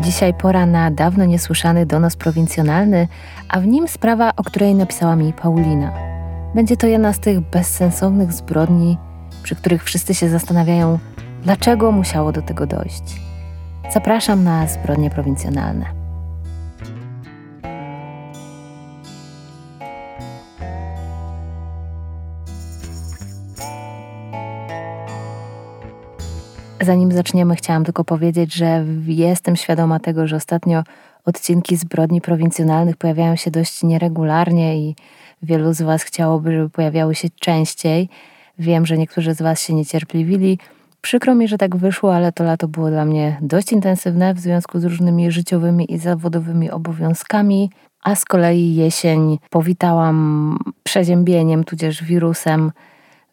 Dzisiaj pora na dawno niesłyszany donos prowincjonalny, a w nim sprawa, o której napisała mi Paulina. Będzie to jedna z tych bezsensownych zbrodni, przy których wszyscy się zastanawiają, dlaczego musiało do tego dojść. Zapraszam na zbrodnie prowincjonalne. Zanim zaczniemy, chciałam tylko powiedzieć, że jestem świadoma tego, że ostatnio odcinki zbrodni prowincjonalnych pojawiają się dość nieregularnie i wielu z Was chciałoby, żeby pojawiały się częściej. Wiem, że niektórzy z Was się niecierpliwili. Przykro mi, że tak wyszło, ale to lato było dla mnie dość intensywne w związku z różnymi życiowymi i zawodowymi obowiązkami, a z kolei jesień powitałam przeziębieniem, tudzież wirusem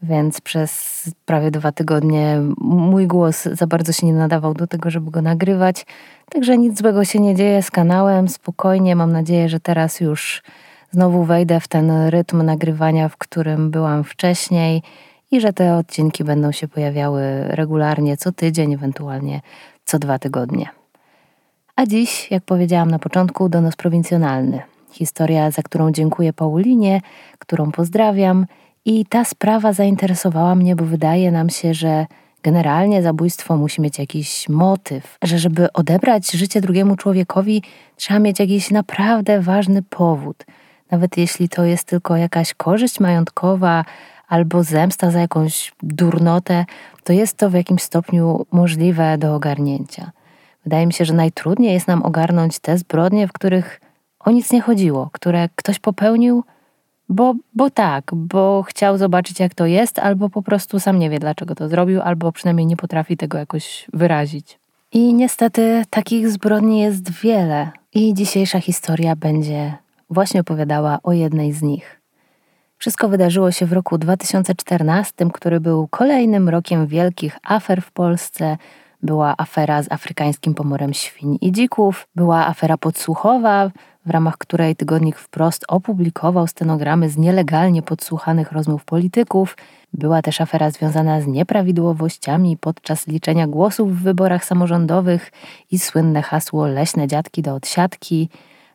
więc przez prawie dwa tygodnie mój głos za bardzo się nie nadawał do tego, żeby go nagrywać. Także nic złego się nie dzieje z kanałem, spokojnie. Mam nadzieję, że teraz już znowu wejdę w ten rytm nagrywania, w którym byłam wcześniej i że te odcinki będą się pojawiały regularnie co tydzień, ewentualnie co dwa tygodnie. A dziś, jak powiedziałam na początku, donos prowincjonalny. Historia, za którą dziękuję Paulinie, którą pozdrawiam i ta sprawa zainteresowała mnie, bo wydaje nam się, że generalnie zabójstwo musi mieć jakiś motyw, że żeby odebrać życie drugiemu człowiekowi, trzeba mieć jakiś naprawdę ważny powód. Nawet jeśli to jest tylko jakaś korzyść majątkowa albo zemsta za jakąś durnotę, to jest to w jakimś stopniu możliwe do ogarnięcia. Wydaje mi się, że najtrudniej jest nam ogarnąć te zbrodnie, w których o nic nie chodziło, które ktoś popełnił bo, bo tak, bo chciał zobaczyć, jak to jest, albo po prostu sam nie wie, dlaczego to zrobił, albo przynajmniej nie potrafi tego jakoś wyrazić. I niestety takich zbrodni jest wiele, i dzisiejsza historia będzie właśnie opowiadała o jednej z nich. Wszystko wydarzyło się w roku 2014, który był kolejnym rokiem wielkich afer w Polsce. Była afera z afrykańskim pomorem świń i dzików, była afera podsłuchowa, w ramach której tygodnik wprost opublikował stenogramy z nielegalnie podsłuchanych rozmów polityków. Była też afera związana z nieprawidłowościami podczas liczenia głosów w wyborach samorządowych i słynne hasło leśne dziadki do odsiadki.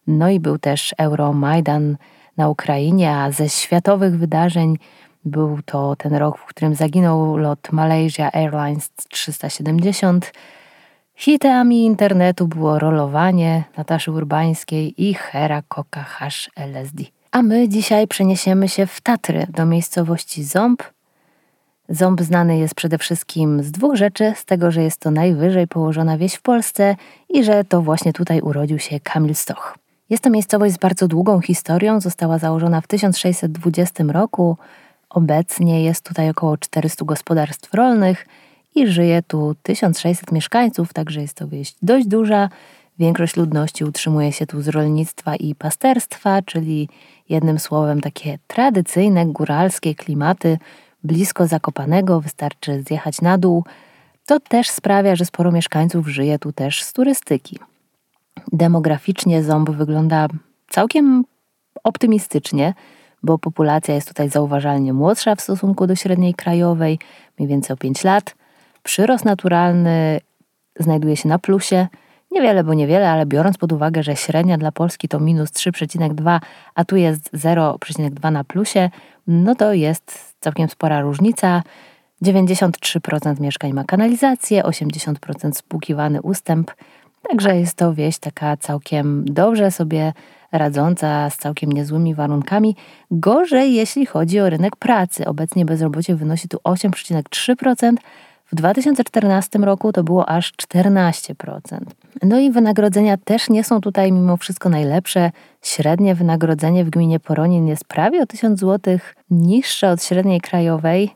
No i był też Euromajdan na Ukrainie, a ze światowych wydarzeń był to ten rok, w którym zaginął lot Malaysia Airlines 370, Hitami internetu było rolowanie Nataszy Urbańskiej i Hera Koka Hash LSD. A my dzisiaj przeniesiemy się w Tatry, do miejscowości Ząb. Ząb znany jest przede wszystkim z dwóch rzeczy, z tego, że jest to najwyżej położona wieś w Polsce i że to właśnie tutaj urodził się Kamil Stoch. Jest to miejscowość z bardzo długą historią, została założona w 1620 roku. Obecnie jest tutaj około 400 gospodarstw rolnych – i żyje tu 1600 mieszkańców, także jest to wieś dość duża. Większość ludności utrzymuje się tu z rolnictwa i pasterstwa, czyli jednym słowem takie tradycyjne góralskie klimaty blisko Zakopanego, wystarczy zjechać na dół. To też sprawia, że sporo mieszkańców żyje tu też z turystyki. Demograficznie Ząb wygląda całkiem optymistycznie, bo populacja jest tutaj zauważalnie młodsza w stosunku do średniej krajowej, mniej więcej o 5 lat. Przyrost naturalny znajduje się na plusie. Niewiele, bo niewiele, ale biorąc pod uwagę, że średnia dla Polski to minus 3,2, a tu jest 0,2 na plusie, no to jest całkiem spora różnica. 93% mieszkań ma kanalizację, 80% spłukiwany ustęp, także jest to wieś taka całkiem dobrze sobie radząca z całkiem niezłymi warunkami. Gorzej, jeśli chodzi o rynek pracy. Obecnie bezrobocie wynosi tu 8,3%, w 2014 roku to było aż 14%. No i wynagrodzenia też nie są tutaj mimo wszystko najlepsze. Średnie wynagrodzenie w gminie Poronin jest prawie o 1000 zł niższe od średniej krajowej.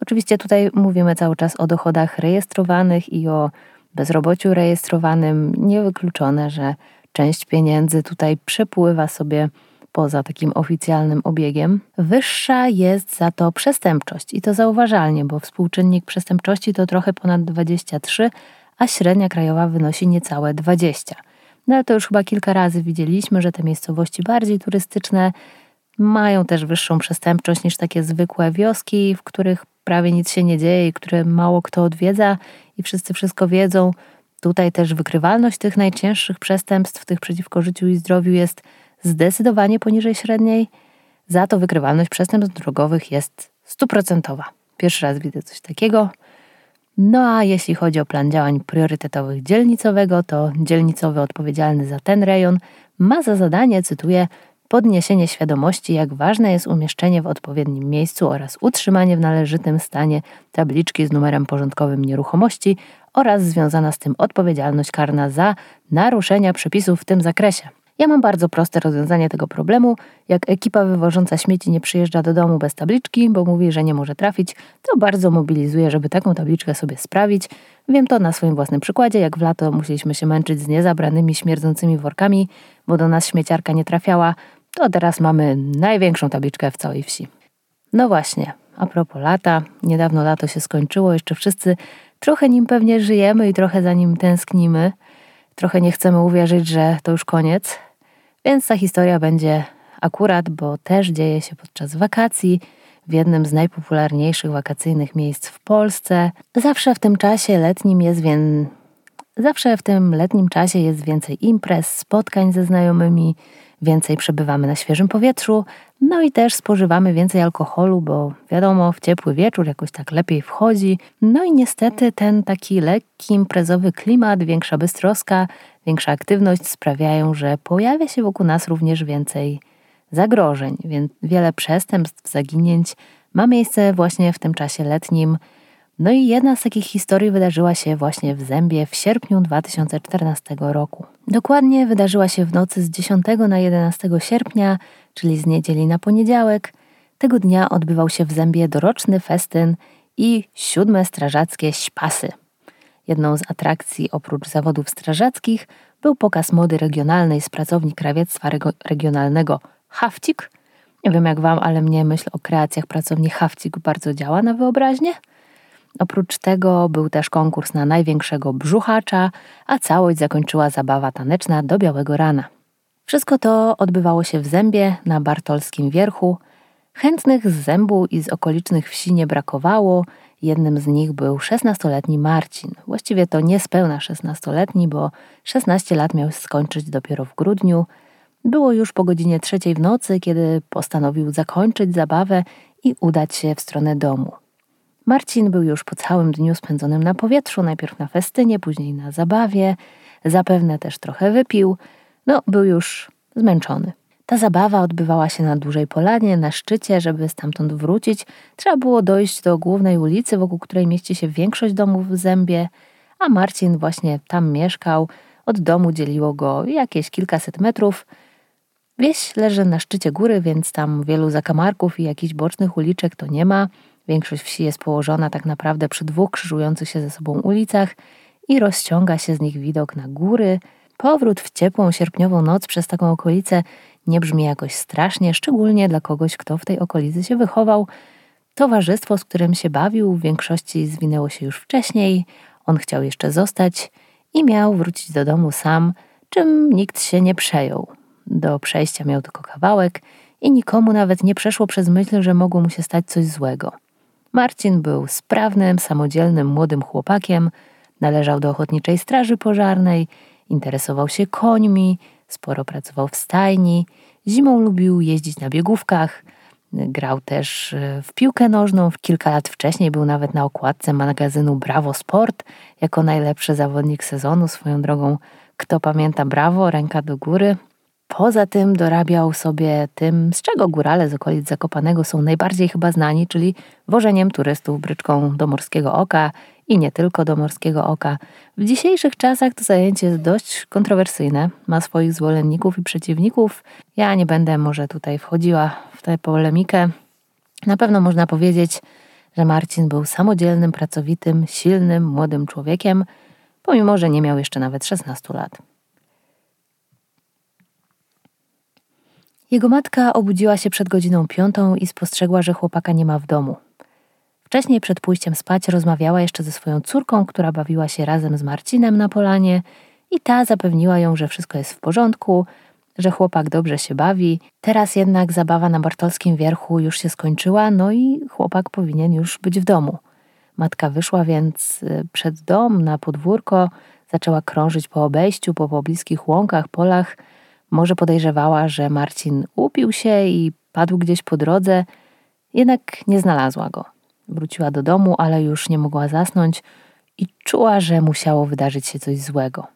Oczywiście tutaj mówimy cały czas o dochodach rejestrowanych i o bezrobociu rejestrowanym. Niewykluczone, że część pieniędzy tutaj przepływa sobie poza takim oficjalnym obiegiem, wyższa jest za to przestępczość. I to zauważalnie, bo współczynnik przestępczości to trochę ponad 23, a średnia krajowa wynosi niecałe 20. No ale to już chyba kilka razy widzieliśmy, że te miejscowości bardziej turystyczne mają też wyższą przestępczość niż takie zwykłe wioski, w których prawie nic się nie dzieje i które mało kto odwiedza wszyscy wszystko wiedzą. Tutaj też wykrywalność tych najcięższych przestępstw, tych przeciwko życiu i zdrowiu jest zdecydowanie poniżej średniej. Za to wykrywalność przestępstw drogowych jest stuprocentowa. Pierwszy raz widzę coś takiego. No a jeśli chodzi o plan działań priorytetowych dzielnicowego, to dzielnicowy odpowiedzialny za ten rejon ma za zadanie, cytuję, podniesienie świadomości, jak ważne jest umieszczenie w odpowiednim miejscu oraz utrzymanie w należytym stanie tabliczki z numerem porządkowym nieruchomości oraz związana z tym odpowiedzialność karna za naruszenia przepisów w tym zakresie. Ja mam bardzo proste rozwiązanie tego problemu. Jak ekipa wywożąca śmieci nie przyjeżdża do domu bez tabliczki, bo mówi, że nie może trafić, to bardzo mobilizuję, żeby taką tabliczkę sobie sprawić. Wiem to na swoim własnym przykładzie, jak w lato musieliśmy się męczyć z niezabranymi, śmierdzącymi workami, bo do nas śmieciarka nie trafiała, to teraz mamy największą tabliczkę w całej wsi. No właśnie, a propos lata, niedawno lato się skończyło, jeszcze wszyscy trochę nim pewnie żyjemy i trochę za nim tęsknimy. Trochę nie chcemy uwierzyć, że to już koniec. Więc ta historia będzie akurat, bo też dzieje się podczas wakacji w jednym z najpopularniejszych wakacyjnych miejsc w Polsce. Zawsze w tym czasie letnim jest więc Zawsze w tym letnim czasie jest więcej imprez, spotkań ze znajomymi, więcej przebywamy na świeżym powietrzu, no i też spożywamy więcej alkoholu, bo wiadomo, w ciepły wieczór jakoś tak lepiej wchodzi. No i niestety ten taki lekki imprezowy klimat, większa bystroska, większa aktywność sprawiają, że pojawia się wokół nas również więcej zagrożeń, więc wiele przestępstw, zaginięć ma miejsce właśnie w tym czasie letnim. No i jedna z takich historii wydarzyła się właśnie w Zębie w sierpniu 2014 roku. Dokładnie wydarzyła się w nocy z 10 na 11 sierpnia, czyli z niedzieli na poniedziałek. Tego dnia odbywał się w Zębie doroczny festyn i siódme strażackie śpasy. Jedną z atrakcji oprócz zawodów strażackich był pokaz mody regionalnej z pracowni krawiectwa regionalnego Hafcik. Nie wiem jak wam, ale mnie myśl o kreacjach pracowni Hafcik bardzo działa na wyobraźnię. Oprócz tego był też konkurs na największego brzuchacza, a całość zakończyła zabawa taneczna do białego rana. Wszystko to odbywało się w Zębie na Bartolskim Wierchu. Chętnych z Zębu i z okolicznych wsi nie brakowało. Jednym z nich był 16-letni Marcin. Właściwie to niespełna 16-letni, bo 16 lat miał skończyć dopiero w grudniu. Było już po godzinie trzeciej w nocy, kiedy postanowił zakończyć zabawę i udać się w stronę domu. Marcin był już po całym dniu spędzonym na powietrzu, najpierw na festynie, później na zabawie, zapewne też trochę wypił, no był już zmęczony. Ta zabawa odbywała się na dużej polanie, na szczycie, żeby stamtąd wrócić, trzeba było dojść do głównej ulicy, wokół której mieści się większość domów w Zębie, a Marcin właśnie tam mieszkał, od domu dzieliło go jakieś kilkaset metrów. Wieś leży na szczycie góry, więc tam wielu zakamarków i jakichś bocznych uliczek to nie ma – Większość wsi jest położona tak naprawdę przy dwóch krzyżujących się ze sobą ulicach i rozciąga się z nich widok na góry. Powrót w ciepłą sierpniową noc przez taką okolicę nie brzmi jakoś strasznie, szczególnie dla kogoś, kto w tej okolicy się wychował. Towarzystwo, z którym się bawił, w większości zwinęło się już wcześniej. On chciał jeszcze zostać i miał wrócić do domu sam, czym nikt się nie przejął. Do przejścia miał tylko kawałek i nikomu nawet nie przeszło przez myśl, że mogło mu się stać coś złego. Marcin był sprawnym, samodzielnym młodym chłopakiem, należał do ochotniczej straży pożarnej, interesował się końmi, sporo pracował w stajni, zimą lubił jeździć na biegówkach, grał też e, w piłkę nożną. Kilka lat wcześniej był nawet na okładce magazynu Bravo Sport jako najlepszy zawodnik sezonu. Swoją drogą, kto pamięta Bravo, ręka do góry. Poza tym dorabiał sobie tym, z czego górale z okolic Zakopanego są najbardziej chyba znani, czyli wożeniem turystów bryczką do Morskiego Oka i nie tylko do Morskiego Oka. W dzisiejszych czasach to zajęcie jest dość kontrowersyjne, ma swoich zwolenników i przeciwników. Ja nie będę może tutaj wchodziła w tę polemikę. Na pewno można powiedzieć, że Marcin był samodzielnym, pracowitym, silnym, młodym człowiekiem, pomimo że nie miał jeszcze nawet 16 lat. Jego matka obudziła się przed godziną piątą i spostrzegła, że chłopaka nie ma w domu. Wcześniej przed pójściem spać rozmawiała jeszcze ze swoją córką, która bawiła się razem z Marcinem na polanie i ta zapewniła ją, że wszystko jest w porządku, że chłopak dobrze się bawi. Teraz jednak zabawa na Bartolskim Wierchu już się skończyła, no i chłopak powinien już być w domu. Matka wyszła więc y, przed dom na podwórko, zaczęła krążyć po obejściu, po pobliskich łąkach, polach. Może podejrzewała, że Marcin upił się i padł gdzieś po drodze, jednak nie znalazła go. Wróciła do domu, ale już nie mogła zasnąć i czuła, że musiało wydarzyć się coś złego.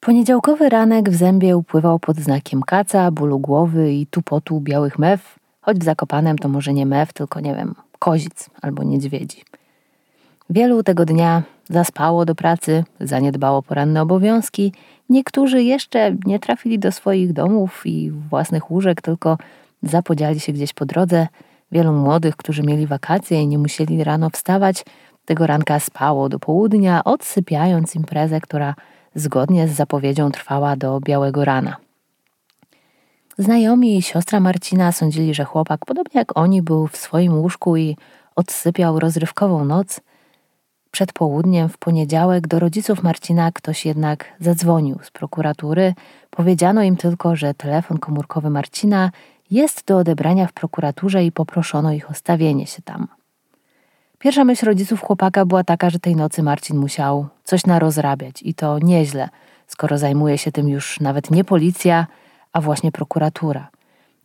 Poniedziałkowy ranek w zębie upływał pod znakiem kaca, bólu głowy i tupotu białych mew, choć w Zakopanem to może nie mew, tylko nie wiem, kozic albo niedźwiedzi. Wielu tego dnia zaspało do pracy, zaniedbało poranne obowiązki. Niektórzy jeszcze nie trafili do swoich domów i własnych łóżek, tylko zapodziali się gdzieś po drodze. Wielu młodych, którzy mieli wakacje i nie musieli rano wstawać, tego ranka spało do południa, odsypiając imprezę, która zgodnie z zapowiedzią trwała do białego rana. Znajomi i siostra Marcina sądzili, że chłopak, podobnie jak oni, był w swoim łóżku i odsypiał rozrywkową noc. Przed południem w poniedziałek do rodziców Marcina ktoś jednak zadzwonił z prokuratury. Powiedziano im tylko, że telefon komórkowy Marcina jest do odebrania w prokuraturze i poproszono ich o stawienie się tam. Pierwsza myśl rodziców chłopaka była taka, że tej nocy Marcin musiał coś narozrabiać i to nieźle, skoro zajmuje się tym już nawet nie policja, a właśnie prokuratura.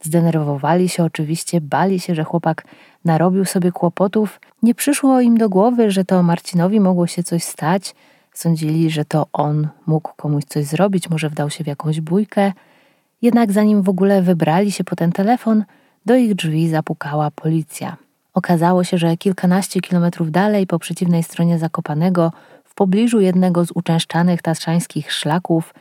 Zdenerwowali się oczywiście, bali się, że chłopak narobił sobie kłopotów. Nie przyszło im do głowy, że to Marcinowi mogło się coś stać. Sądzili, że to on mógł komuś coś zrobić, może wdał się w jakąś bójkę. Jednak zanim w ogóle wybrali się po ten telefon, do ich drzwi zapukała policja. Okazało się, że kilkanaście kilometrów dalej, po przeciwnej stronie Zakopanego, w pobliżu jednego z uczęszczanych tatrzańskich szlaków,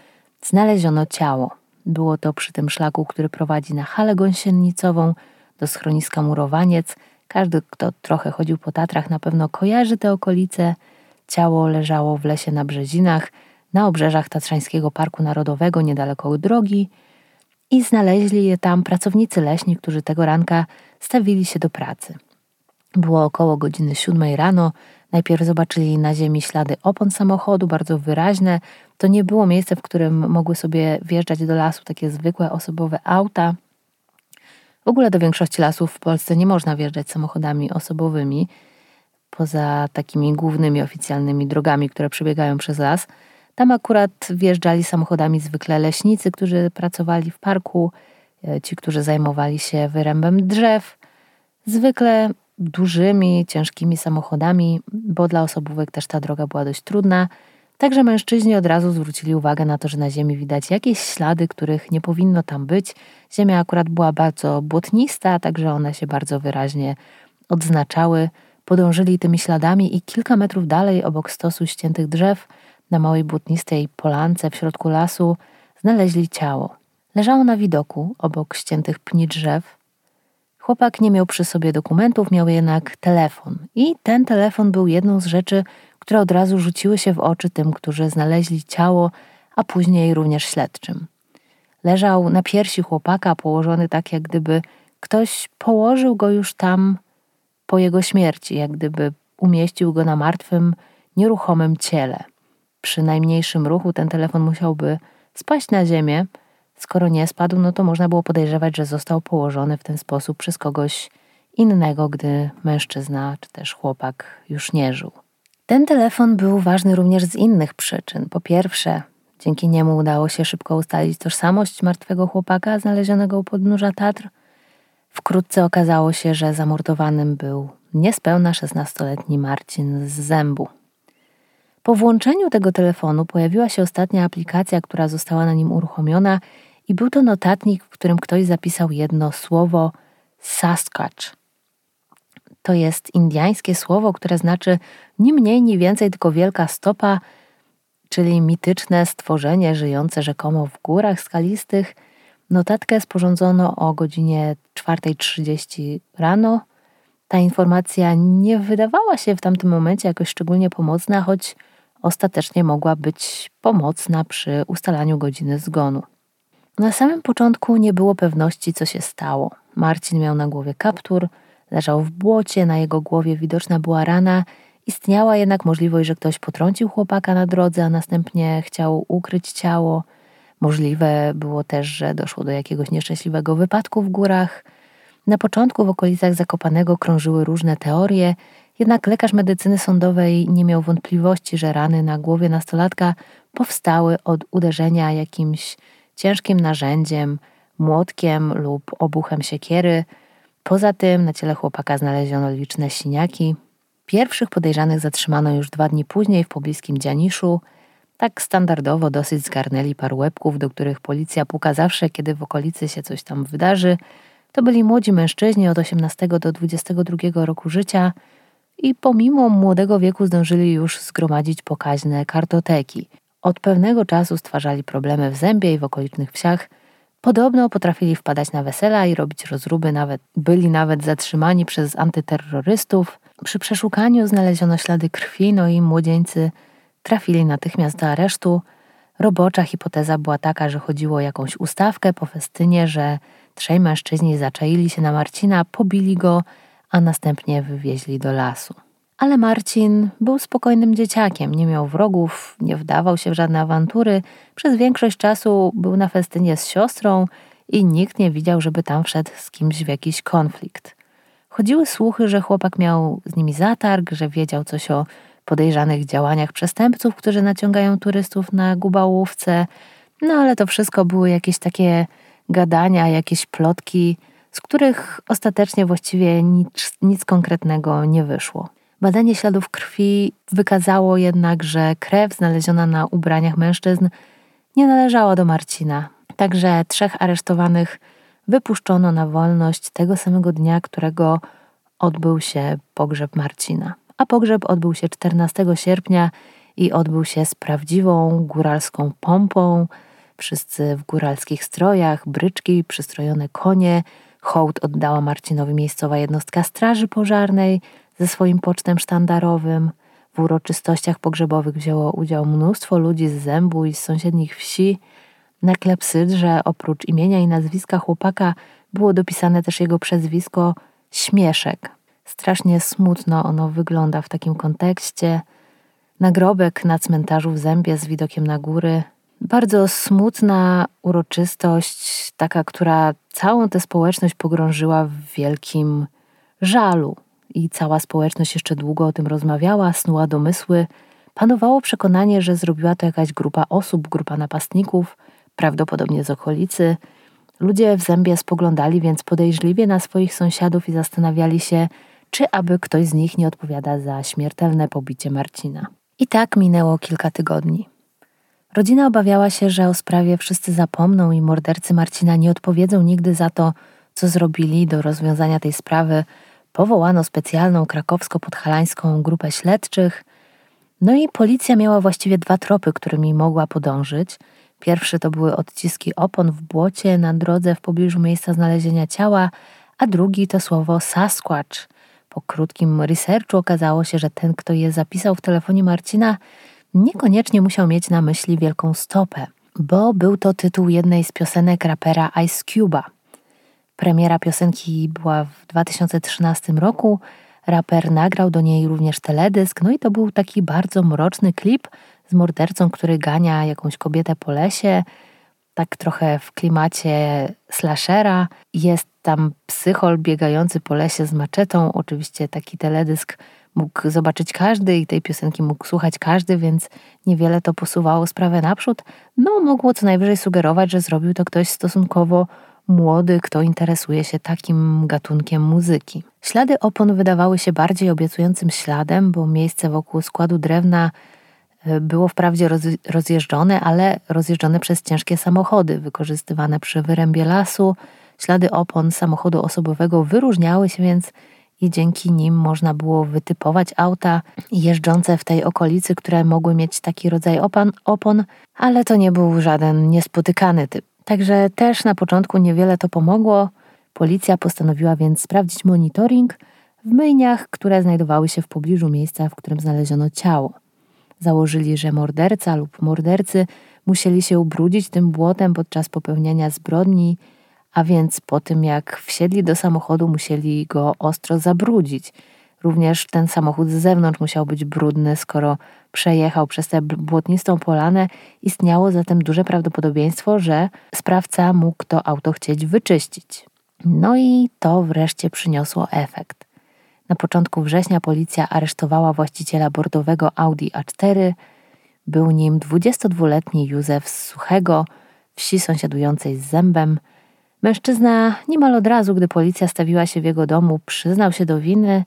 znaleziono ciało. Było to przy tym szlaku, który prowadzi na halę gąsienicową, do schroniska Murowaniec. Każdy, kto trochę chodził po Tatrach, na pewno kojarzy te okolice. Ciało leżało w lesie na Brzezinach, na obrzeżach Tatrzańskiego Parku Narodowego, niedaleko drogi. I znaleźli je tam pracownicy leśni, którzy tego ranka stawili się do pracy. Było około godziny siódmej rano. Najpierw zobaczyli na ziemi ślady opon samochodu, bardzo wyraźne. To nie było miejsce, w którym mogły sobie wjeżdżać do lasu takie zwykłe osobowe auta. W ogóle do większości lasów w Polsce nie można wjeżdżać samochodami osobowymi, poza takimi głównymi oficjalnymi drogami, które przebiegają przez las. Tam akurat wjeżdżali samochodami zwykle leśnicy, którzy pracowali w parku, e, ci, którzy zajmowali się wyrębem drzew. Zwykle dużymi, ciężkimi samochodami, bo dla osobówek też ta droga była dość trudna. Także mężczyźni od razu zwrócili uwagę na to, że na ziemi widać jakieś ślady, których nie powinno tam być. Ziemia akurat była bardzo błotnista, także one się bardzo wyraźnie odznaczały. Podążyli tymi śladami i kilka metrów dalej, obok stosu ściętych drzew, na małej błotnistej polance w środku lasu, znaleźli ciało. Leżało na widoku, obok ściętych pni drzew, Chłopak nie miał przy sobie dokumentów, miał jednak telefon. I ten telefon był jedną z rzeczy, które od razu rzuciły się w oczy tym, którzy znaleźli ciało, a później również śledczym. Leżał na piersi chłopaka, położony tak, jak gdyby ktoś położył go już tam po jego śmierci, jak gdyby umieścił go na martwym, nieruchomym ciele. Przy najmniejszym ruchu ten telefon musiałby spaść na ziemię, Skoro nie spadł, no to można było podejrzewać, że został położony w ten sposób przez kogoś innego, gdy mężczyzna czy też chłopak już nie żył. Ten telefon był ważny również z innych przyczyn. Po pierwsze, dzięki niemu udało się szybko ustalić tożsamość martwego chłopaka znalezionego u podnóża Tatr. Wkrótce okazało się, że zamordowanym był niespełna 16-letni Marcin z Zębu. Po włączeniu tego telefonu pojawiła się ostatnia aplikacja, która została na nim uruchomiona i był to notatnik, w którym ktoś zapisał jedno słowo Sasquatch. To jest indiańskie słowo, które znaczy ni mniej, ni więcej, tylko wielka stopa, czyli mityczne stworzenie żyjące rzekomo w górach skalistych. Notatkę sporządzono o godzinie 4.30 rano. Ta informacja nie wydawała się w tamtym momencie jakoś szczególnie pomocna, choć ostatecznie mogła być pomocna przy ustalaniu godziny zgonu. Na samym początku nie było pewności, co się stało. Marcin miał na głowie kaptur, leżał w błocie, na jego głowie widoczna była rana. Istniała jednak możliwość, że ktoś potrącił chłopaka na drodze, a następnie chciał ukryć ciało. Możliwe było też, że doszło do jakiegoś nieszczęśliwego wypadku w górach. Na początku w okolicach Zakopanego krążyły różne teorie. Jednak lekarz medycyny sądowej nie miał wątpliwości, że rany na głowie nastolatka powstały od uderzenia jakimś ciężkim narzędziem, młotkiem lub obuchem siekiery. Poza tym na ciele chłopaka znaleziono liczne siniaki. Pierwszych podejrzanych zatrzymano już dwa dni później w pobliskim Dzianiszu. Tak standardowo dosyć zgarnęli paru łebków, do których policja puka zawsze, kiedy w okolicy się coś tam wydarzy. To byli młodzi mężczyźni od 18 do 22 roku życia i pomimo młodego wieku zdążyli już zgromadzić pokaźne kartoteki. Od pewnego czasu stwarzali problemy w Zębie i w okolicznych wsiach. Podobno potrafili wpadać na wesela i robić rozruby, nawet byli nawet zatrzymani przez antyterrorystów. Przy przeszukaniu znaleziono ślady krwi, no i młodzieńcy trafili natychmiast do aresztu. Robocza hipoteza była taka, że chodziło o jakąś ustawkę po festynie, że trzej mężczyźni zaczaili się na Marcina, pobili go, a następnie wywieźli do lasu. Ale Marcin był spokojnym dzieciakiem, nie miał wrogów, nie wdawał się w żadne awantury. Przez większość czasu był na festynie z siostrą i nikt nie widział, żeby tam wszedł z kimś w jakiś konflikt. Chodziły słuchy, że chłopak miał z nimi zatarg, że wiedział coś o podejrzanych działaniach przestępców, którzy naciągają turystów na gubałówce. No ale to wszystko były jakieś takie gadania, jakieś plotki, z których ostatecznie właściwie nic, nic konkretnego nie wyszło. Badanie śladów krwi wykazało jednak, że krew znaleziona na ubraniach mężczyzn nie należała do Marcina. Także trzech aresztowanych wypuszczono na wolność tego samego dnia, którego odbył się pogrzeb Marcina. A pogrzeb odbył się 14 sierpnia i odbył się z prawdziwą góralską pompą. Wszyscy w góralskich strojach, bryczki, przystrojone konie. Hołd oddała Marcinowi miejscowa jednostka straży pożarnej ze swoim pocztem sztandarowym. W uroczystościach pogrzebowych wzięło udział mnóstwo ludzi z Zębu i z sąsiednich wsi. Na klepsydrze oprócz imienia i nazwiska chłopaka było dopisane też jego przezwisko Śmieszek. Strasznie smutno ono wygląda w takim kontekście. Nagrobek na cmentarzu w Zębie z widokiem na góry. Bardzo smutna uroczystość, taka, która całą tę społeczność pogrążyła w wielkim żalu i cała społeczność jeszcze długo o tym rozmawiała, snuła domysły. Panowało przekonanie, że zrobiła to jakaś grupa osób, grupa napastników, prawdopodobnie z okolicy. Ludzie w zębie spoglądali więc podejrzliwie na swoich sąsiadów i zastanawiali się, czy aby ktoś z nich nie odpowiada za śmiertelne pobicie Marcina. I tak minęło kilka tygodni. Rodzina obawiała się, że o sprawie wszyscy zapomną i mordercy Marcina nie odpowiedzą nigdy za to, co zrobili do rozwiązania tej sprawy, Powołano specjalną krakowsko-podhalańską grupę śledczych. No i policja miała właściwie dwa tropy, którymi mogła podążyć. Pierwszy to były odciski opon w błocie na drodze w pobliżu miejsca znalezienia ciała, a drugi to słowo Sasquatch. Po krótkim researchu okazało się, że ten, kto je zapisał w telefonie Marcina, niekoniecznie musiał mieć na myśli wielką stopę, bo był to tytuł jednej z piosenek rapera Ice Cube'a. Premiera piosenki była w 2013 roku. Raper nagrał do niej również teledysk, no i to był taki bardzo mroczny klip z mordercą, który gania jakąś kobietę po lesie, tak trochę w klimacie slashera. Jest tam psychol biegający po lesie z maczetą. Oczywiście taki teledysk mógł zobaczyć każdy i tej piosenki mógł słuchać każdy, więc niewiele to posuwało sprawę naprzód. No, mogło co najwyżej sugerować, że zrobił to ktoś stosunkowo młody, kto interesuje się takim gatunkiem muzyki. Ślady opon wydawały się bardziej obiecującym śladem, bo miejsce wokół składu drewna e, było wprawdzie rozjeżdżone, ale rozjeżdżone przez ciężkie samochody wykorzystywane przy wyrębie lasu. Ślady opon samochodu osobowego wyróżniały się więc i dzięki nim można było wytypować auta jeżdżące w tej okolicy, które mogły mieć taki rodzaj opon, opon ale to nie był żaden niespotykany typ. Także też na początku niewiele to pomogło. Policja postanowiła więc sprawdzić monitoring w myjniach, które znajdowały się w pobliżu miejsca, w którym znaleziono ciało. Założyli, że morderca lub mordercy musieli się ubrudzić tym błotem podczas popełniania zbrodni, a więc po tym jak wsiedli do samochodu, musieli go ostro zabrudzić. Również ten samochód z zewnątrz musiał być brudny, skoro przejechał przez tę błotnistą polanę, istniało zatem duże prawdopodobieństwo, że sprawca mógł to auto chcieć wyczyścić. No i to wreszcie przyniosło efekt. Na początku września policja aresztowała właściciela bordowego Audi A4. Był nim 22-letni Józef z Suchego, wsi sąsiadującej z Zębem. Mężczyzna niemal od razu, gdy policja stawiła się w jego domu, przyznał się do winy.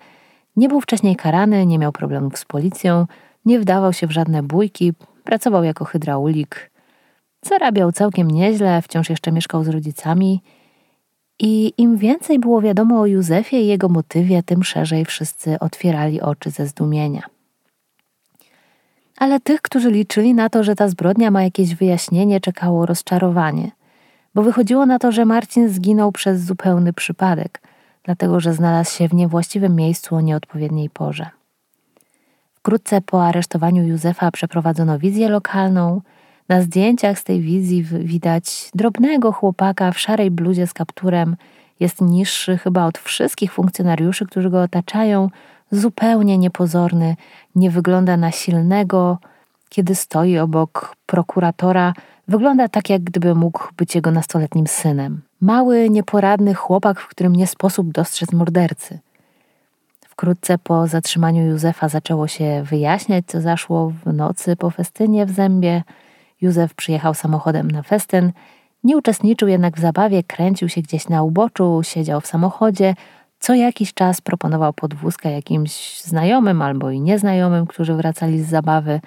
Nie był wcześniej karany, nie miał problemów z policją, nie wdawał się w żadne bójki, pracował jako hydraulik. Zarabiał całkiem nieźle, wciąż jeszcze mieszkał z rodzicami – i im więcej było wiadomo o Józefie i jego motywie, tym szerzej wszyscy otwierali oczy ze zdumienia. Ale tych, którzy liczyli na to, że ta zbrodnia ma jakieś wyjaśnienie, czekało rozczarowanie, bo wychodziło na to, że Marcin zginął przez zupełny przypadek, dlatego że znalazł się w niewłaściwym miejscu o nieodpowiedniej porze. Wkrótce po aresztowaniu Józefa przeprowadzono wizję lokalną, na zdjęciach z tej wizji widać drobnego chłopaka w szarej bluzie z kapturem. Jest niższy chyba od wszystkich funkcjonariuszy, którzy go otaczają. Zupełnie niepozorny, nie wygląda na silnego. Kiedy stoi obok prokuratora, wygląda tak, jak gdyby mógł być jego nastoletnim synem. Mały, nieporadny chłopak, w którym nie sposób dostrzec mordercy. Wkrótce po zatrzymaniu Józefa zaczęło się wyjaśniać, co zaszło w nocy po festynie w zębie. Józef przyjechał samochodem na festyn, nie uczestniczył jednak w zabawie, kręcił się gdzieś na uboczu, siedział w samochodzie. Co jakiś czas proponował podwózkę jakimś znajomym albo i nieznajomym, którzy wracali z zabawy.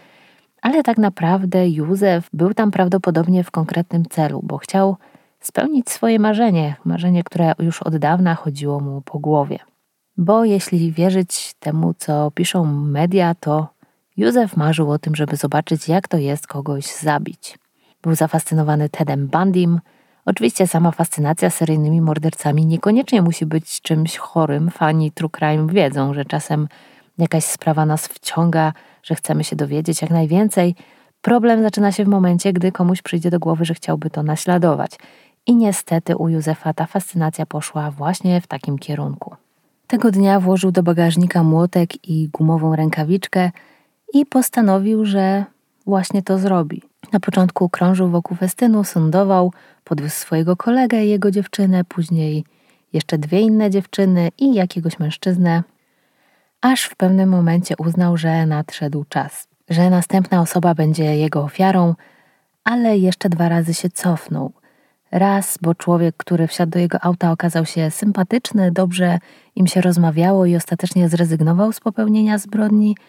Ale tak naprawdę Józef był tam prawdopodobnie w konkretnym celu, bo chciał spełnić swoje marzenie, marzenie, które już od dawna chodziło mu po głowie. Bo jeśli wierzyć temu, co piszą media, to Józef marzył o tym, żeby zobaczyć, jak to jest kogoś zabić. Był zafascynowany Tedem Bundym. Oczywiście sama fascynacja seryjnymi mordercami niekoniecznie musi być czymś chorym. Fani true crime wiedzą, że czasem jakaś sprawa nas wciąga, że chcemy się dowiedzieć jak najwięcej. Problem zaczyna się w momencie, gdy komuś przyjdzie do głowy, że chciałby to naśladować. I niestety u Józefa ta fascynacja poszła właśnie w takim kierunku. Tego dnia włożył do bagażnika młotek i gumową rękawiczkę – i postanowił, że właśnie to zrobi. Na początku krążył wokół festynu, sądował, podwiózł swojego kolegę i jego dziewczynę, później jeszcze dwie inne dziewczyny i jakiegoś mężczyznę, aż w pewnym momencie uznał, że nadszedł czas, że następna osoba będzie jego ofiarą, ale jeszcze dwa razy się cofnął. Raz, bo człowiek, który wsiadł do jego auta, okazał się sympatyczny, dobrze im się rozmawiało i ostatecznie zrezygnował z popełnienia zbrodni –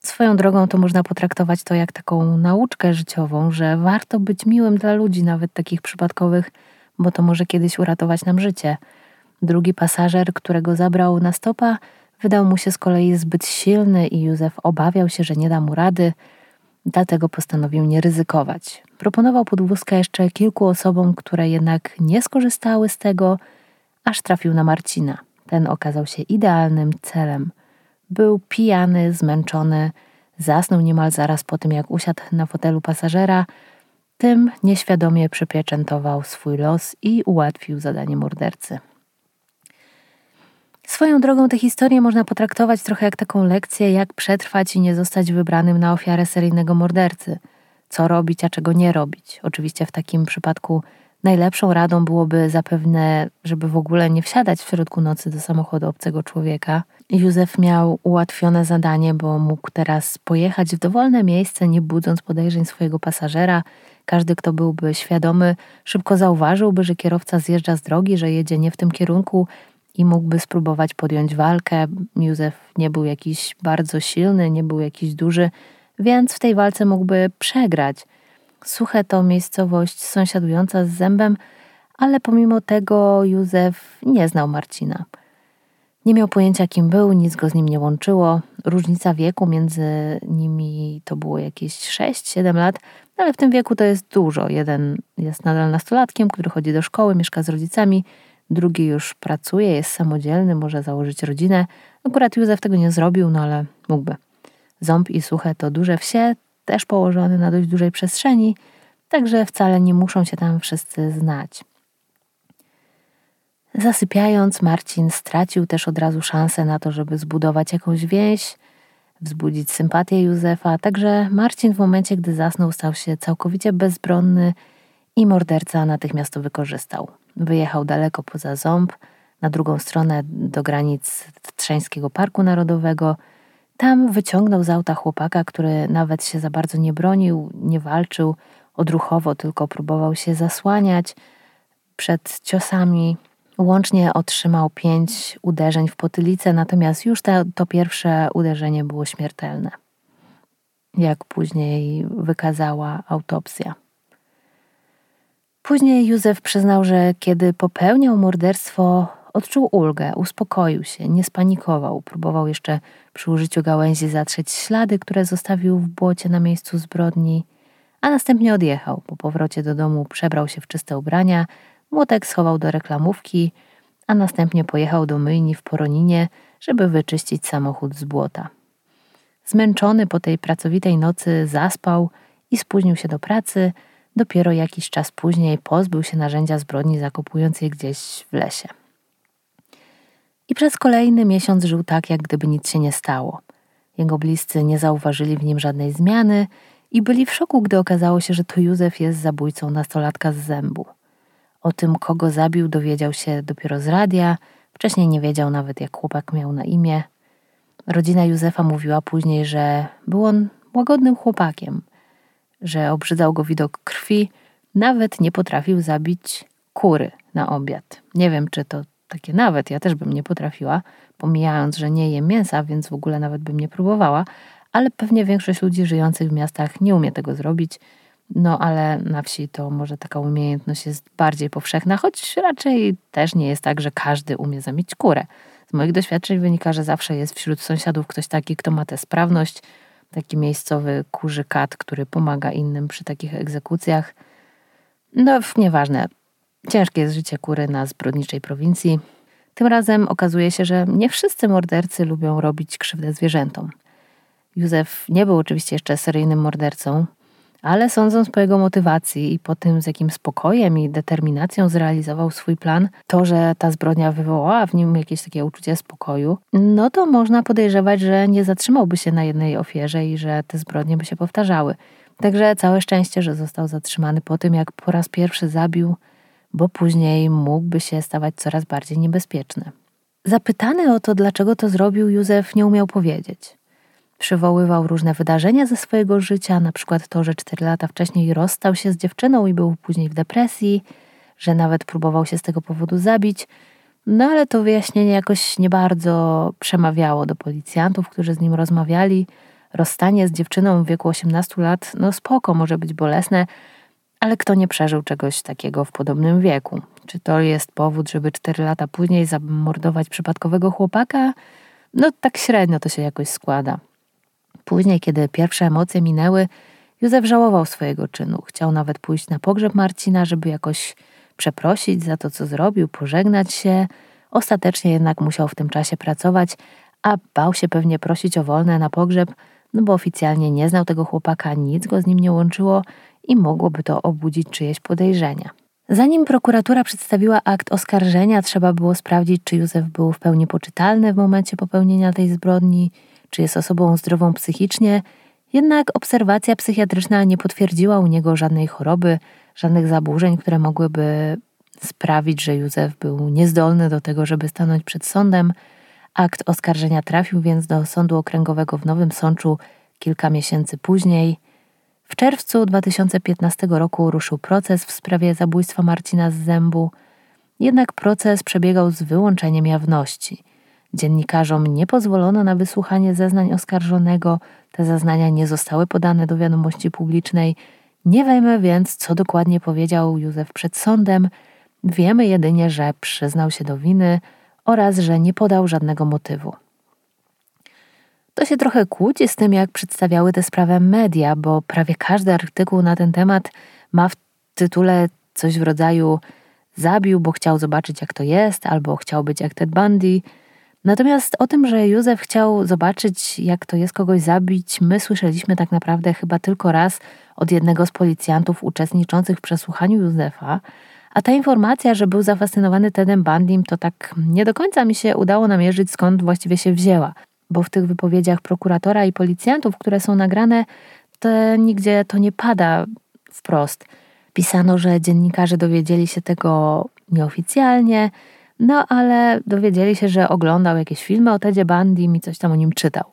Swoją drogą to można potraktować to jak taką nauczkę życiową, że warto być miłym dla ludzi, nawet takich przypadkowych, bo to może kiedyś uratować nam życie. Drugi pasażer, którego zabrał na stopa, wydał mu się z kolei zbyt silny i Józef obawiał się, że nie da mu rady, dlatego postanowił nie ryzykować. Proponował podwózkę jeszcze kilku osobom, które jednak nie skorzystały z tego, aż trafił na Marcina. Ten okazał się idealnym celem. Był pijany, zmęczony, zasnął niemal zaraz po tym, jak usiadł na fotelu pasażera, tym nieświadomie przypieczętował swój los i ułatwił zadanie mordercy. Swoją drogą tę historię można potraktować trochę jak taką lekcję, jak przetrwać i nie zostać wybranym na ofiarę seryjnego mordercy. Co robić, a czego nie robić. Oczywiście w takim przypadku najlepszą radą byłoby zapewne, żeby w ogóle nie wsiadać w środku nocy do samochodu obcego człowieka – Józef miał ułatwione zadanie, bo mógł teraz pojechać w dowolne miejsce, nie budząc podejrzeń swojego pasażera. Każdy, kto byłby świadomy, szybko zauważyłby, że kierowca zjeżdża z drogi, że jedzie nie w tym kierunku i mógłby spróbować podjąć walkę. Józef nie był jakiś bardzo silny, nie był jakiś duży, więc w tej walce mógłby przegrać. Suche to miejscowość sąsiadująca z zębem, ale pomimo tego Józef nie znał Marcina. Nie miał pojęcia, kim był, nic go z nim nie łączyło. Różnica wieku między nimi to było jakieś 6-7 lat, ale w tym wieku to jest dużo. Jeden jest nadal nastolatkiem, który chodzi do szkoły, mieszka z rodzicami, drugi już pracuje, jest samodzielny, może założyć rodzinę. Akurat Józef tego nie zrobił, no ale mógłby. Ząb i Suche to duże wsie, też położone na dość dużej przestrzeni, także wcale nie muszą się tam wszyscy znać. Zasypiając, Marcin stracił też od razu szansę na to, żeby zbudować jakąś więź, wzbudzić sympatię Józefa. Także Marcin w momencie, gdy zasnął, stał się całkowicie bezbronny i morderca natychmiast to wykorzystał. Wyjechał daleko poza ząb, na drugą stronę do granic Trzeńskiego Parku Narodowego. Tam wyciągnął z auta chłopaka, który nawet się za bardzo nie bronił, nie walczył odruchowo, tylko próbował się zasłaniać przed ciosami. Łącznie otrzymał pięć uderzeń w potylicę, natomiast już to, to pierwsze uderzenie było śmiertelne, jak później wykazała autopsja. Później Józef przyznał, że kiedy popełniał morderstwo, odczuł ulgę, uspokoił się, nie spanikował, próbował jeszcze przy użyciu gałęzi zatrzeć ślady, które zostawił w błocie na miejscu zbrodni, a następnie odjechał. Po powrocie do domu przebrał się w czyste ubrania, młotek schował do reklamówki, a następnie pojechał do myjni w Poroninie, żeby wyczyścić samochód z błota. Zmęczony po tej pracowitej nocy zaspał i spóźnił się do pracy – Dopiero jakiś czas później pozbył się narzędzia zbrodni, zakopując je gdzieś w lesie. I przez kolejny miesiąc żył tak, jak gdyby nic się nie stało. Jego bliscy nie zauważyli w nim żadnej zmiany i byli w szoku, gdy okazało się, że to Józef jest zabójcą nastolatka z zębu. O tym, kogo zabił, dowiedział się dopiero z radia. Wcześniej nie wiedział nawet, jak chłopak miał na imię. Rodzina Józefa mówiła później, że był on łagodnym chłopakiem, że obrzydzał go widok krwi, nawet nie potrafił zabić kury na obiad. Nie wiem, czy to takie nawet, ja też bym nie potrafiła, pomijając, że nie jem mięsa, więc w ogóle nawet bym nie próbowała, ale pewnie większość ludzi żyjących w miastach nie umie tego zrobić. No ale na wsi to może taka umiejętność jest bardziej powszechna, choć raczej też nie jest tak, że każdy umie zamieć kurę. Z moich doświadczeń wynika, że zawsze jest wśród sąsiadów ktoś taki, kto ma tę sprawność, taki miejscowy kurzy kat, który pomaga innym przy takich egzekucjach. No, nieważne. Ciężkie jest życie kury na zbrodniczej prowincji. Tym razem okazuje się, że nie wszyscy mordercy lubią robić krzywdę zwierzętom. Józef nie był oczywiście jeszcze seryjnym mordercą, ale sądząc po jego motywacji i po tym, z jakim spokojem i determinacją zrealizował swój plan, to, że ta zbrodnia wywołała w nim jakieś takie uczucie spokoju, no to można podejrzewać, że nie zatrzymałby się na jednej ofierze i że te zbrodnie by się powtarzały. Także całe szczęście, że został zatrzymany po tym, jak po raz pierwszy zabił, bo później mógłby się stawać coraz bardziej niebezpieczny. Zapytany o to, dlaczego to zrobił, Józef nie umiał powiedzieć. Przywoływał różne wydarzenia ze swojego życia, na przykład to, że cztery lata wcześniej rozstał się z dziewczyną i był później w depresji, że nawet próbował się z tego powodu zabić. No ale to wyjaśnienie jakoś nie bardzo przemawiało do policjantów, którzy z nim rozmawiali. Rozstanie z dziewczyną w wieku 18 lat, no spoko, może być bolesne, ale kto nie przeżył czegoś takiego w podobnym wieku? Czy to jest powód, żeby cztery lata później zamordować przypadkowego chłopaka? No tak średnio to się jakoś składa. Później, kiedy pierwsze emocje minęły, Józef żałował swojego czynu. Chciał nawet pójść na pogrzeb Marcina, żeby jakoś przeprosić za to, co zrobił, pożegnać się. Ostatecznie jednak musiał w tym czasie pracować, a bał się pewnie prosić o wolne na pogrzeb, no bo oficjalnie nie znał tego chłopaka, nic go z nim nie łączyło i mogłoby to obudzić czyjeś podejrzenia. Zanim prokuratura przedstawiła akt oskarżenia, trzeba było sprawdzić, czy Józef był w pełni poczytalny w momencie popełnienia tej zbrodni, czy jest osobą zdrową psychicznie, jednak obserwacja psychiatryczna nie potwierdziła u niego żadnej choroby, żadnych zaburzeń, które mogłyby sprawić, że Józef był niezdolny do tego, żeby stanąć przed sądem. Akt oskarżenia trafił więc do Sądu Okręgowego w Nowym Sączu kilka miesięcy później. W czerwcu 2015 roku ruszył proces w sprawie zabójstwa Marcina z Zębu, jednak proces przebiegał z wyłączeniem jawności – Dziennikarzom nie pozwolono na wysłuchanie zeznań oskarżonego, te zeznania nie zostały podane do wiadomości publicznej. Nie wiemy więc, co dokładnie powiedział Józef przed sądem. Wiemy jedynie, że przyznał się do winy oraz że nie podał żadnego motywu. To się trochę kłóci z tym, jak przedstawiały tę sprawę media, bo prawie każdy artykuł na ten temat ma w tytule coś w rodzaju zabił, bo chciał zobaczyć, jak to jest, albo chciał być jak Ted Bundy – Natomiast o tym, że Józef chciał zobaczyć, jak to jest kogoś zabić, my słyszeliśmy tak naprawdę chyba tylko raz od jednego z policjantów uczestniczących w przesłuchaniu Józefa, a ta informacja, że był zafascynowany Tedem Bandim, to tak nie do końca mi się udało namierzyć, skąd właściwie się wzięła, bo w tych wypowiedziach prokuratora i policjantów, które są nagrane, to nigdzie to nie pada wprost. Pisano, że dziennikarze dowiedzieli się tego nieoficjalnie, No ale dowiedzieli się, że oglądał jakieś filmy o Tedzie Bundy i coś tam o nim czytał.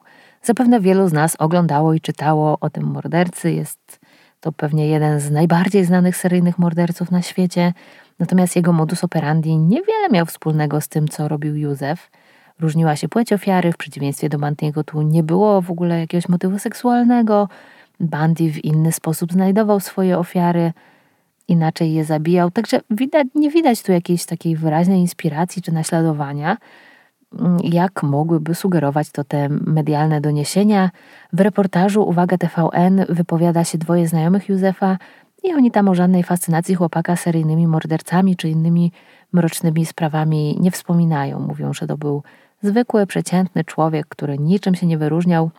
Zapewne wielu z nas oglądało i czytało o tym mordercy. Jest to pewnie jeden z najbardziej znanych seryjnych morderców na świecie. Natomiast jego modus operandi niewiele miał wspólnego z tym, co robił Józef. Różniła się płeć ofiary, w przeciwieństwie do Bandiego tu nie było w ogóle jakiegoś motywu seksualnego. Bandy w inny sposób znajdował swoje ofiary, inaczej je zabijał. Także widać, nie widać tu jakiejś takiej wyraźnej inspiracji czy naśladowania, mm, jak mogłyby sugerować to te medialne doniesienia. W reportażu Uwaga TVN wypowiada się dwoje znajomych Józefa i oni tam o żadnej fascynacji chłopaka seryjnymi mordercami czy innymi mrocznymi sprawami nie wspominają. Mówią, że to był zwykły, przeciętny człowiek, który niczym się nie wyróżniał.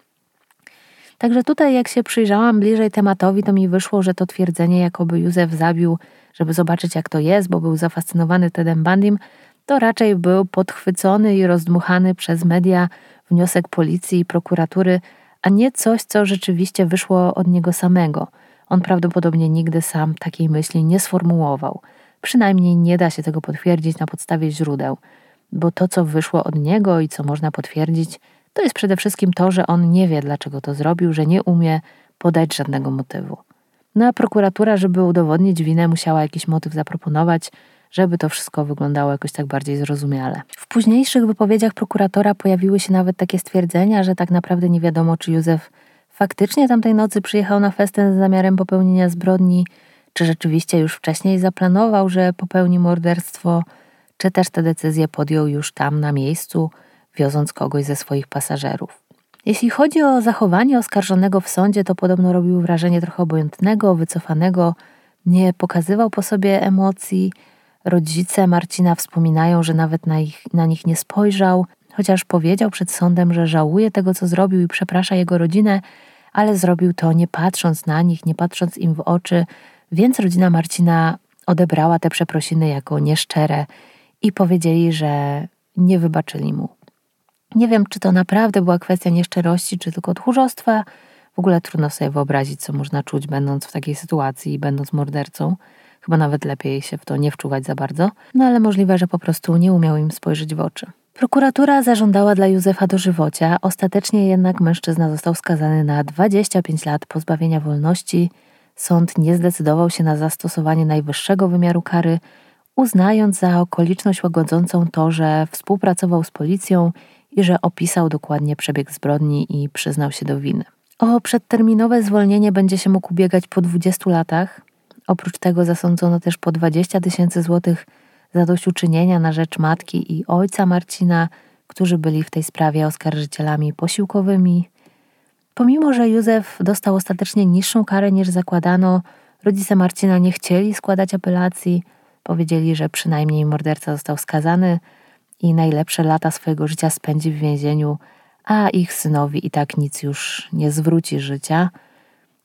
Także tutaj, jak się przyjrzałam bliżej tematowi, to mi wyszło, że to twierdzenie, jakoby Józef zabił, żeby zobaczyć, jak to jest, bo był zafascynowany Tedem Bandim, to raczej był podchwycony i rozdmuchany przez media wniosek policji i prokuratury, a nie coś, co rzeczywiście wyszło od niego samego. On prawdopodobnie nigdy sam takiej myśli nie sformułował. Przynajmniej nie da się tego potwierdzić na podstawie źródeł bo to, co wyszło od niego i co można potwierdzić, to jest przede wszystkim to, że on nie wie, dlaczego to zrobił, że nie umie podać żadnego motywu. No a prokuratura, żeby udowodnić winę, musiała jakiś motyw zaproponować, żeby to wszystko wyglądało jakoś tak bardziej zrozumiale. W późniejszych wypowiedziach prokuratora pojawiły się nawet takie stwierdzenia, że tak naprawdę nie wiadomo, czy Józef faktycznie tamtej nocy przyjechał na festyn z zamiarem popełnienia zbrodni, czy rzeczywiście już wcześniej zaplanował, że popełni morderstwo czy też te decyzje podjął już tam na miejscu, wioząc kogoś ze swoich pasażerów. Jeśli chodzi o zachowanie oskarżonego w sądzie, to podobno robił wrażenie trochę obojętnego, wycofanego, nie pokazywał po sobie emocji. Rodzice Marcina wspominają, że nawet na, ich, na nich nie spojrzał, chociaż powiedział przed sądem, że żałuje tego, co zrobił i przeprasza jego rodzinę, ale zrobił to nie patrząc na nich, nie patrząc im w oczy, więc rodzina Marcina odebrała te przeprosiny jako nieszczere i powiedzieli, że nie wybaczyli mu. Nie wiem, czy to naprawdę była kwestia nieszczerości, czy tylko tchórzostwa. W ogóle trudno sobie wyobrazić, co można czuć, będąc w takiej sytuacji i będąc mordercą. Chyba nawet lepiej się w to nie wczuwać za bardzo, no ale możliwe, że po prostu nie umiał im spojrzeć w oczy. Prokuratura zażądała dla Józefa dożywocia, ostatecznie jednak mężczyzna został skazany na 25 lat pozbawienia wolności. Sąd nie zdecydował się na zastosowanie najwyższego wymiaru kary, uznając za okoliczność łagodzącą to, że współpracował z policją i że opisał dokładnie przebieg zbrodni i przyznał się do winy. O przedterminowe zwolnienie będzie się mógł ubiegać po 20 latach. Oprócz tego zasądzono też po 20 tysięcy złotych zadośćuczynienia na rzecz matki i ojca Marcina, którzy byli w tej sprawie oskarżycielami posiłkowymi. Pomimo, że Józef dostał ostatecznie niższą karę niż zakładano, rodzice Marcina nie chcieli składać apelacji – Powiedzieli, że przynajmniej morderca został skazany i najlepsze lata swojego życia spędzi w więzieniu, a ich synowi i tak nic już nie zwróci życia.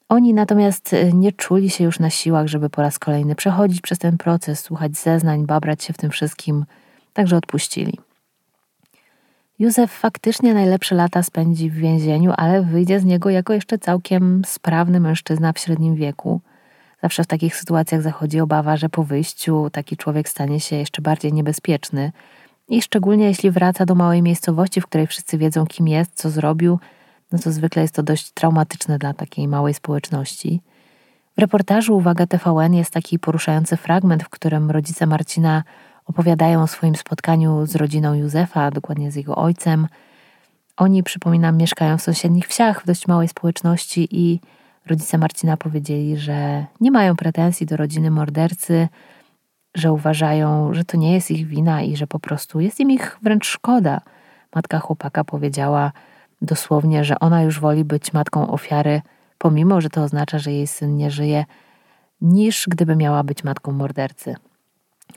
Oni natomiast y, nie czuli się już na siłach, żeby po raz kolejny przechodzić przez ten proces, słuchać zeznań, babrać się w tym wszystkim, także odpuścili. Józef faktycznie najlepsze lata spędzi w więzieniu, ale wyjdzie z niego jako jeszcze całkiem sprawny mężczyzna w średnim wieku. Zawsze w takich sytuacjach zachodzi obawa, że po wyjściu taki człowiek stanie się jeszcze bardziej niebezpieczny. I szczególnie jeśli wraca do małej miejscowości, w której wszyscy wiedzą, kim jest, co zrobił, no to zwykle jest to dość traumatyczne dla takiej małej społeczności. W reportażu Uwaga TVN jest taki poruszający fragment, w którym rodzice Marcina opowiadają o swoim spotkaniu z rodziną Józefa, dokładnie z jego ojcem. Oni, przypominam, mieszkają w sąsiednich wsiach, w dość małej społeczności i Rodzice Marcina powiedzieli, że nie mają pretensji do rodziny mordercy, że uważają, że to nie jest ich wina i że po prostu jest im ich wręcz szkoda. Matka chłopaka powiedziała dosłownie, że ona już woli być matką ofiary, pomimo że to oznacza, że jej syn nie żyje, niż gdyby miała być matką mordercy.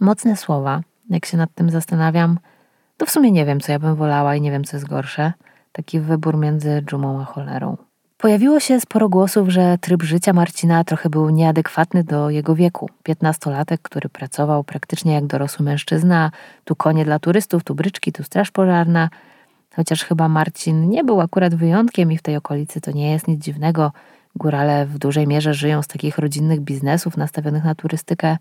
Mocne słowa, jak się nad tym zastanawiam, to w sumie nie wiem, co ja bym wolała i nie wiem, co jest gorsze. Taki wybór między dżumą a cholerą. Pojawiło się sporo głosów, że tryb życia Marcina trochę był nieadekwatny do jego wieku. Piętnastolatek, który pracował praktycznie jak dorosły mężczyzna, tu konie dla turystów, tu bryczki, tu straż pożarna. Chociaż chyba Marcin nie był akurat wyjątkiem i w tej okolicy to nie jest nic dziwnego. Górale w dużej mierze żyją z takich rodzinnych biznesów nastawionych na turystykę.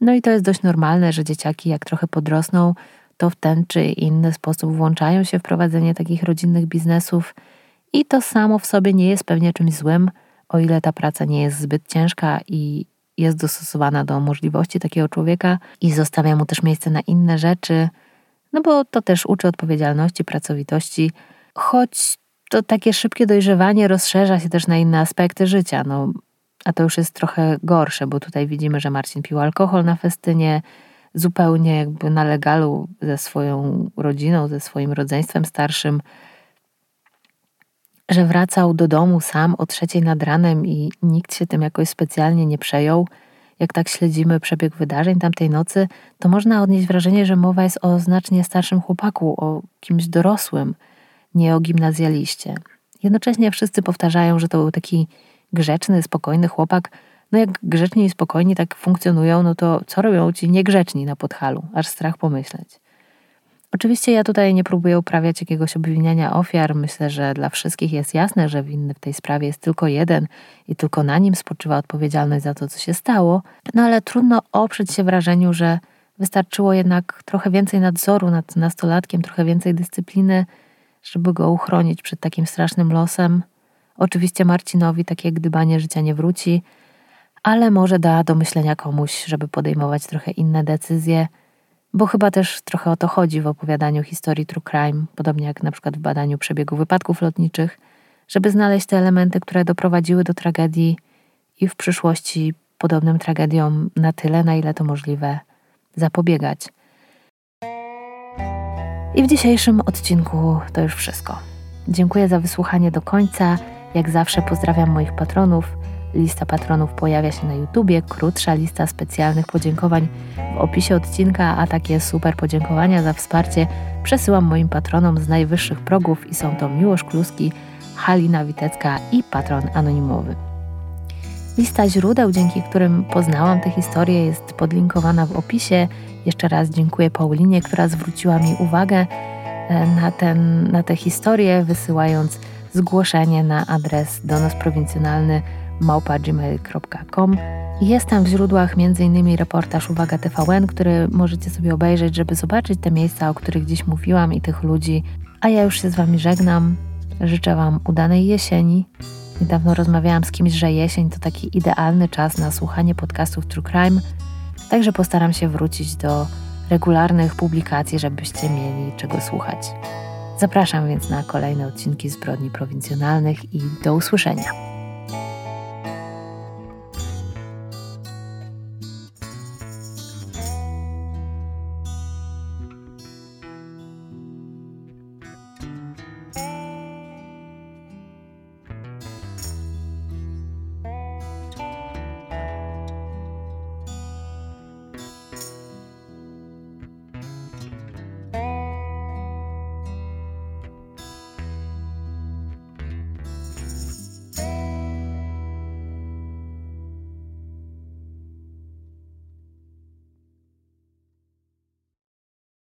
No i to jest dość normalne, że dzieciaki jak trochę podrosną, to w ten czy inny sposób włączają się w prowadzenie takich rodzinnych biznesów i to samo w sobie nie jest pewnie czymś złym, o ile ta praca nie jest zbyt ciężka i jest dostosowana do możliwości takiego człowieka i zostawia mu też miejsce na inne rzeczy, no bo to też uczy odpowiedzialności, pracowitości, choć to takie szybkie dojrzewanie rozszerza się też na inne aspekty życia. No, a to już jest trochę gorsze, bo tutaj widzimy, że Marcin pił alkohol na festynie, zupełnie jakby na legalu ze swoją rodziną, ze swoim rodzeństwem starszym, że wracał do domu sam o trzeciej nad ranem i nikt się tym jakoś specjalnie nie przejął. Jak tak śledzimy przebieg wydarzeń tamtej nocy, to można odnieść wrażenie, że mowa jest o znacznie starszym chłopaku, o kimś dorosłym, nie o gimnazjaliście. Jednocześnie wszyscy powtarzają, że to był taki grzeczny, spokojny chłopak. No jak grzeczni i spokojni tak funkcjonują, no to co robią ci niegrzeczni na podhalu? Aż strach pomyśleć. Oczywiście ja tutaj nie próbuję uprawiać jakiegoś obwiniania ofiar. Myślę, że dla wszystkich jest jasne, że winny w tej sprawie jest tylko jeden i tylko na nim spoczywa odpowiedzialność za to, co się stało. No ale trudno oprzeć się wrażeniu, że wystarczyło jednak trochę więcej nadzoru nad nastolatkiem, trochę więcej dyscypliny, żeby go uchronić przed takim strasznym losem. Oczywiście Marcinowi takie gdybanie życia nie wróci, ale może da do myślenia komuś, żeby podejmować trochę inne decyzje, bo chyba też trochę o to chodzi w opowiadaniu historii true crime, podobnie jak na przykład w badaniu przebiegu wypadków lotniczych, żeby znaleźć te elementy, które doprowadziły do tragedii i w przyszłości podobnym tragediom na tyle, na ile to możliwe, zapobiegać. I w dzisiejszym odcinku to już wszystko. Dziękuję za wysłuchanie do końca. Jak zawsze pozdrawiam moich patronów. Lista patronów pojawia się na YouTubie, krótsza lista specjalnych podziękowań w opisie odcinka, a takie super podziękowania za wsparcie przesyłam moim patronom z najwyższych progów i są to Miłosz Kluski, Halina Witecka i patron anonimowy. Lista źródeł, dzięki którym poznałam tę historię, jest podlinkowana w opisie. Jeszcze raz dziękuję Paulinie, która zwróciła mi uwagę e, na, ten, na tę historię, wysyłając zgłoszenie na adres donosprowincjonalny małpa.gmail.com. Jest tam w źródłach m.in. reportaż Uwaga TVN, który możecie sobie obejrzeć, żeby zobaczyć te miejsca, o których dziś mówiłam i tych ludzi. A ja już się z Wami żegnam. Życzę Wam udanej jesieni. Niedawno rozmawiałam z kimś, że jesień to taki idealny czas na słuchanie podcastów True Crime, także postaram się wrócić do regularnych publikacji, żebyście mieli czego słuchać. Zapraszam więc na kolejne odcinki Zbrodni Prowincjonalnych i do usłyszenia.